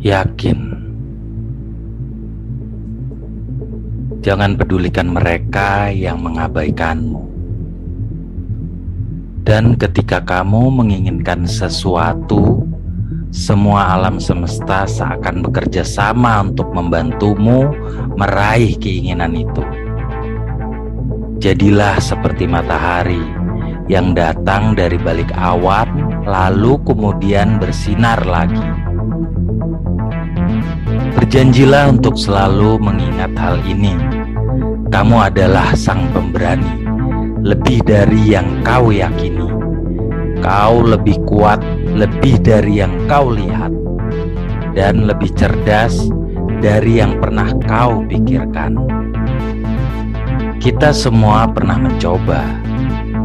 Yakin. Jangan pedulikan mereka yang mengabaikanmu. Dan ketika kamu menginginkan sesuatu, semua alam semesta seakan bekerja sama untuk membantumu meraih keinginan itu. Jadilah seperti matahari yang datang dari balik awan, lalu kemudian bersinar lagi Berjanjilah untuk selalu mengingat hal ini. Kamu adalah sang pemberani, lebih dari yang kau yakini. Kau lebih kuat, lebih dari yang kau lihat, dan lebih cerdas dari yang pernah kau pikirkan. Kita semua pernah mencoba,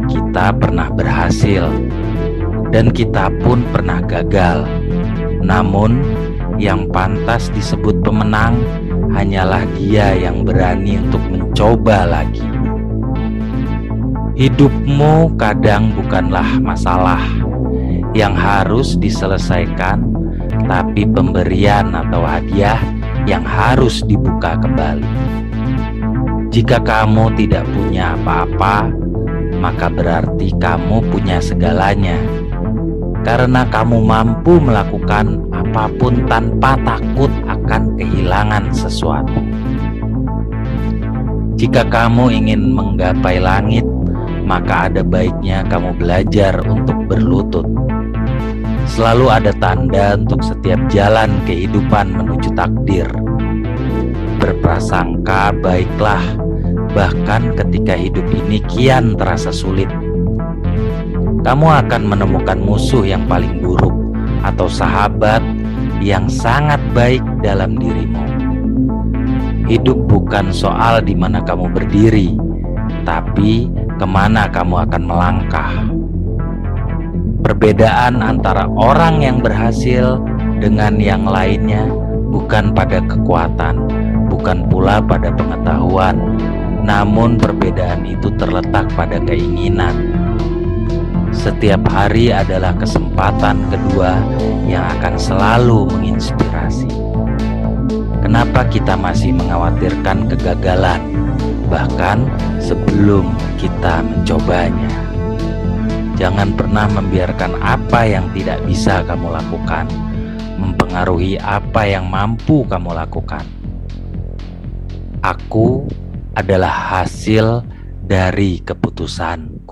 kita pernah berhasil, dan kita pun pernah gagal. Namun, yang pantas disebut pemenang hanyalah dia yang berani untuk mencoba lagi. Hidupmu kadang bukanlah masalah yang harus diselesaikan, tapi pemberian atau hadiah yang harus dibuka kembali. Jika kamu tidak punya apa-apa, maka berarti kamu punya segalanya karena kamu mampu melakukan apa pun tanpa takut akan kehilangan sesuatu. Jika kamu ingin menggapai langit, maka ada baiknya kamu belajar untuk berlutut. Selalu ada tanda untuk setiap jalan kehidupan menuju takdir. Berprasangka baiklah, bahkan ketika hidup ini kian terasa sulit kamu akan menemukan musuh yang paling buruk atau sahabat yang sangat baik dalam dirimu. Hidup bukan soal di mana kamu berdiri, tapi ke mana kamu akan melangkah. Perbedaan antara orang yang berhasil dengan yang lainnya bukan pada kekuatan, bukan pula pada pengetahuan, namun perbedaan itu terletak pada keinginan. Setiap hari adalah kesempatan kedua yang akan selalu menginspirasi. Kenapa kita masih mengkhawatirkan kegagalan, bahkan sebelum kita mencobanya? Jangan pernah membiarkan apa yang tidak bisa kamu lakukan mempengaruhi apa yang mampu kamu lakukan. Aku adalah hasil dari keputusan